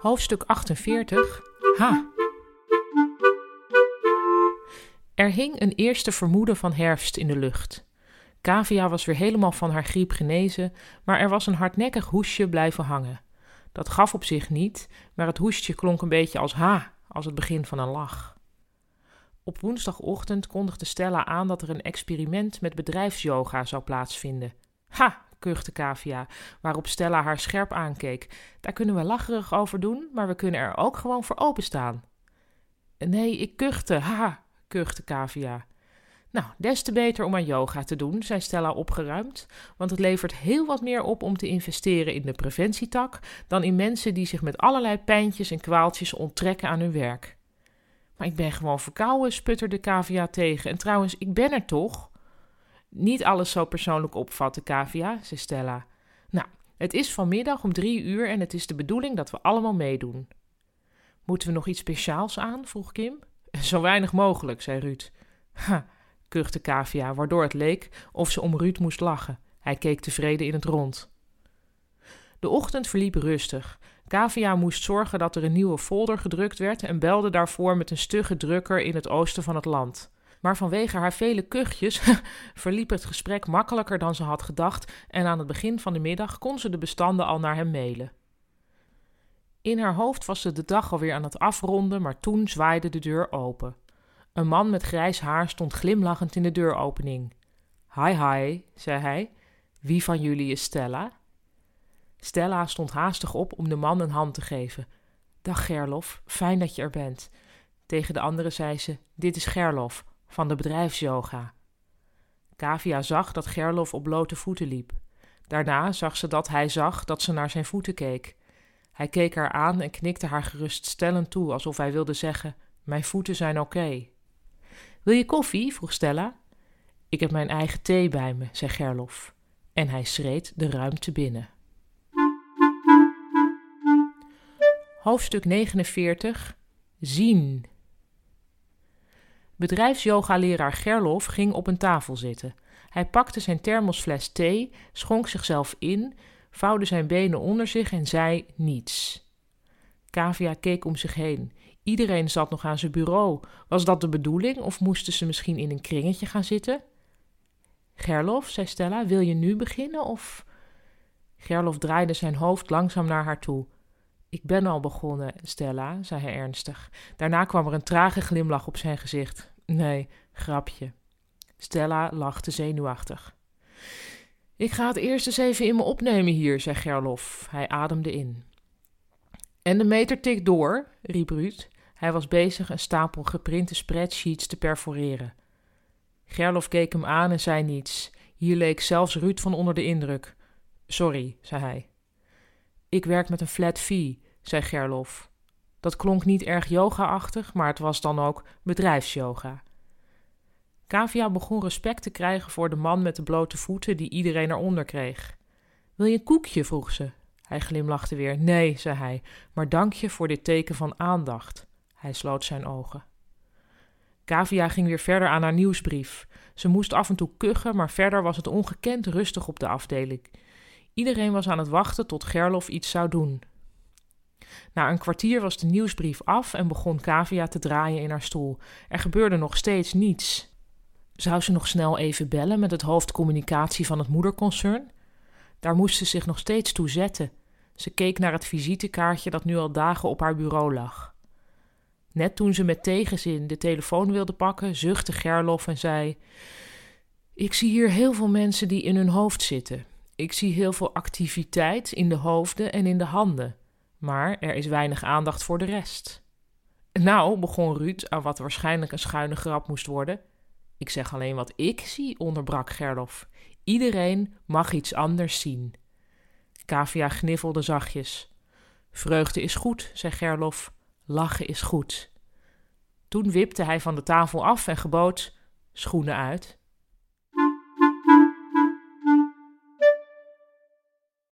Hoofdstuk 48. Ha! Er hing een eerste vermoeden van herfst in de lucht. Kavia was weer helemaal van haar griep genezen, maar er was een hardnekkig hoesje blijven hangen. Dat gaf op zich niet, maar het hoestje klonk een beetje als ha, als het begin van een lach. Op woensdagochtend kondigde Stella aan dat er een experiment met bedrijfsyoga zou plaatsvinden. Ha, kuchte Kavia, waarop Stella haar scherp aankeek. Daar kunnen we lacherig over doen, maar we kunnen er ook gewoon voor openstaan. Nee, ik kuchte, ha, kuchte Kavia. Nou, des te beter om aan yoga te doen, zei Stella opgeruimd, want het levert heel wat meer op om te investeren in de preventietak dan in mensen die zich met allerlei pijntjes en kwaaltjes onttrekken aan hun werk. Maar ik ben gewoon verkouden, sputterde Kavia tegen. En trouwens, ik ben er toch? Niet alles zo persoonlijk opvatten, Kavia, zei Stella. Nou, het is vanmiddag om drie uur en het is de bedoeling dat we allemaal meedoen. Moeten we nog iets speciaals aan? vroeg Kim. Zo weinig mogelijk, zei Ruud. Ha, kuchte Kavia, waardoor het leek of ze om Ruud moest lachen. Hij keek tevreden in het rond. De ochtend verliep rustig. Kavia moest zorgen dat er een nieuwe folder gedrukt werd en belde daarvoor met een stugge drukker in het oosten van het land. Maar vanwege haar vele kuchjes verliep het gesprek makkelijker dan ze had gedacht en aan het begin van de middag kon ze de bestanden al naar hem mailen. In haar hoofd was ze de dag alweer aan het afronden, maar toen zwaaide de deur open. Een man met grijs haar stond glimlachend in de deuropening. Hi, hi, zei hij. Wie van jullie is Stella? Stella stond haastig op om de man een hand te geven. Dag Gerlof, fijn dat je er bent. Tegen de andere zei ze: Dit is Gerlof, van de bedrijfsyoga. Kavia zag dat Gerlof op blote voeten liep. Daarna zag ze dat hij zag dat ze naar zijn voeten keek. Hij keek haar aan en knikte haar geruststellend toe, alsof hij wilde zeggen: Mijn voeten zijn oké. Wil je koffie? vroeg Stella. Ik heb mijn eigen thee bij me, zei Gerlof. En hij schreed de ruimte binnen. Hoofdstuk 49 Zien. Bedrijfsyoga-leraar Gerlof ging op een tafel zitten. Hij pakte zijn thermosfles thee, schonk zichzelf in, vouwde zijn benen onder zich en zei niets. Kavia keek om zich heen. Iedereen zat nog aan zijn bureau. Was dat de bedoeling of moesten ze misschien in een kringetje gaan zitten? Gerlof, zei Stella, wil je nu beginnen of... Gerlof draaide zijn hoofd langzaam naar haar toe. Ik ben al begonnen, Stella, zei hij ernstig. Daarna kwam er een trage glimlach op zijn gezicht. Nee, grapje. Stella lachte zenuwachtig. Ik ga het eerst eens even in me opnemen hier, zei Gerlof. Hij ademde in. En de meter tikt door, riep Ruud. Hij was bezig een stapel geprinte spreadsheets te perforeren. Gerlof keek hem aan en zei niets. Hier leek zelfs Ruud van onder de indruk. Sorry, zei hij. Ik werk met een flat fee, zei Gerlof. Dat klonk niet erg yoga-achtig, maar het was dan ook bedrijfsyoga. Kavia begon respect te krijgen voor de man met de blote voeten die iedereen eronder kreeg. Wil je een koekje? vroeg ze. Hij glimlachte weer. Nee, zei hij, maar dank je voor dit teken van aandacht. Hij sloot zijn ogen. Kavia ging weer verder aan haar nieuwsbrief. Ze moest af en toe kuchen, maar verder was het ongekend rustig op de afdeling. Iedereen was aan het wachten tot Gerlof iets zou doen. Na een kwartier was de nieuwsbrief af en begon Kavia te draaien in haar stoel. Er gebeurde nog steeds niets. Zou ze nog snel even bellen met het hoofdcommunicatie van het moederconcern? Daar moest ze zich nog steeds toe zetten. Ze keek naar het visitekaartje dat nu al dagen op haar bureau lag. Net toen ze met tegenzin de telefoon wilde pakken, zuchtte Gerlof en zei: Ik zie hier heel veel mensen die in hun hoofd zitten. Ik zie heel veel activiteit in de hoofden en in de handen, maar er is weinig aandacht voor de rest. Nou, begon Ruud aan wat waarschijnlijk een schuine grap moest worden. Ik zeg alleen wat ik zie, onderbrak Gerlof. Iedereen mag iets anders zien. Kavia gniffelde zachtjes. Vreugde is goed, zei Gerlof. Lachen is goed. Toen wipte hij van de tafel af en gebood: schoenen uit.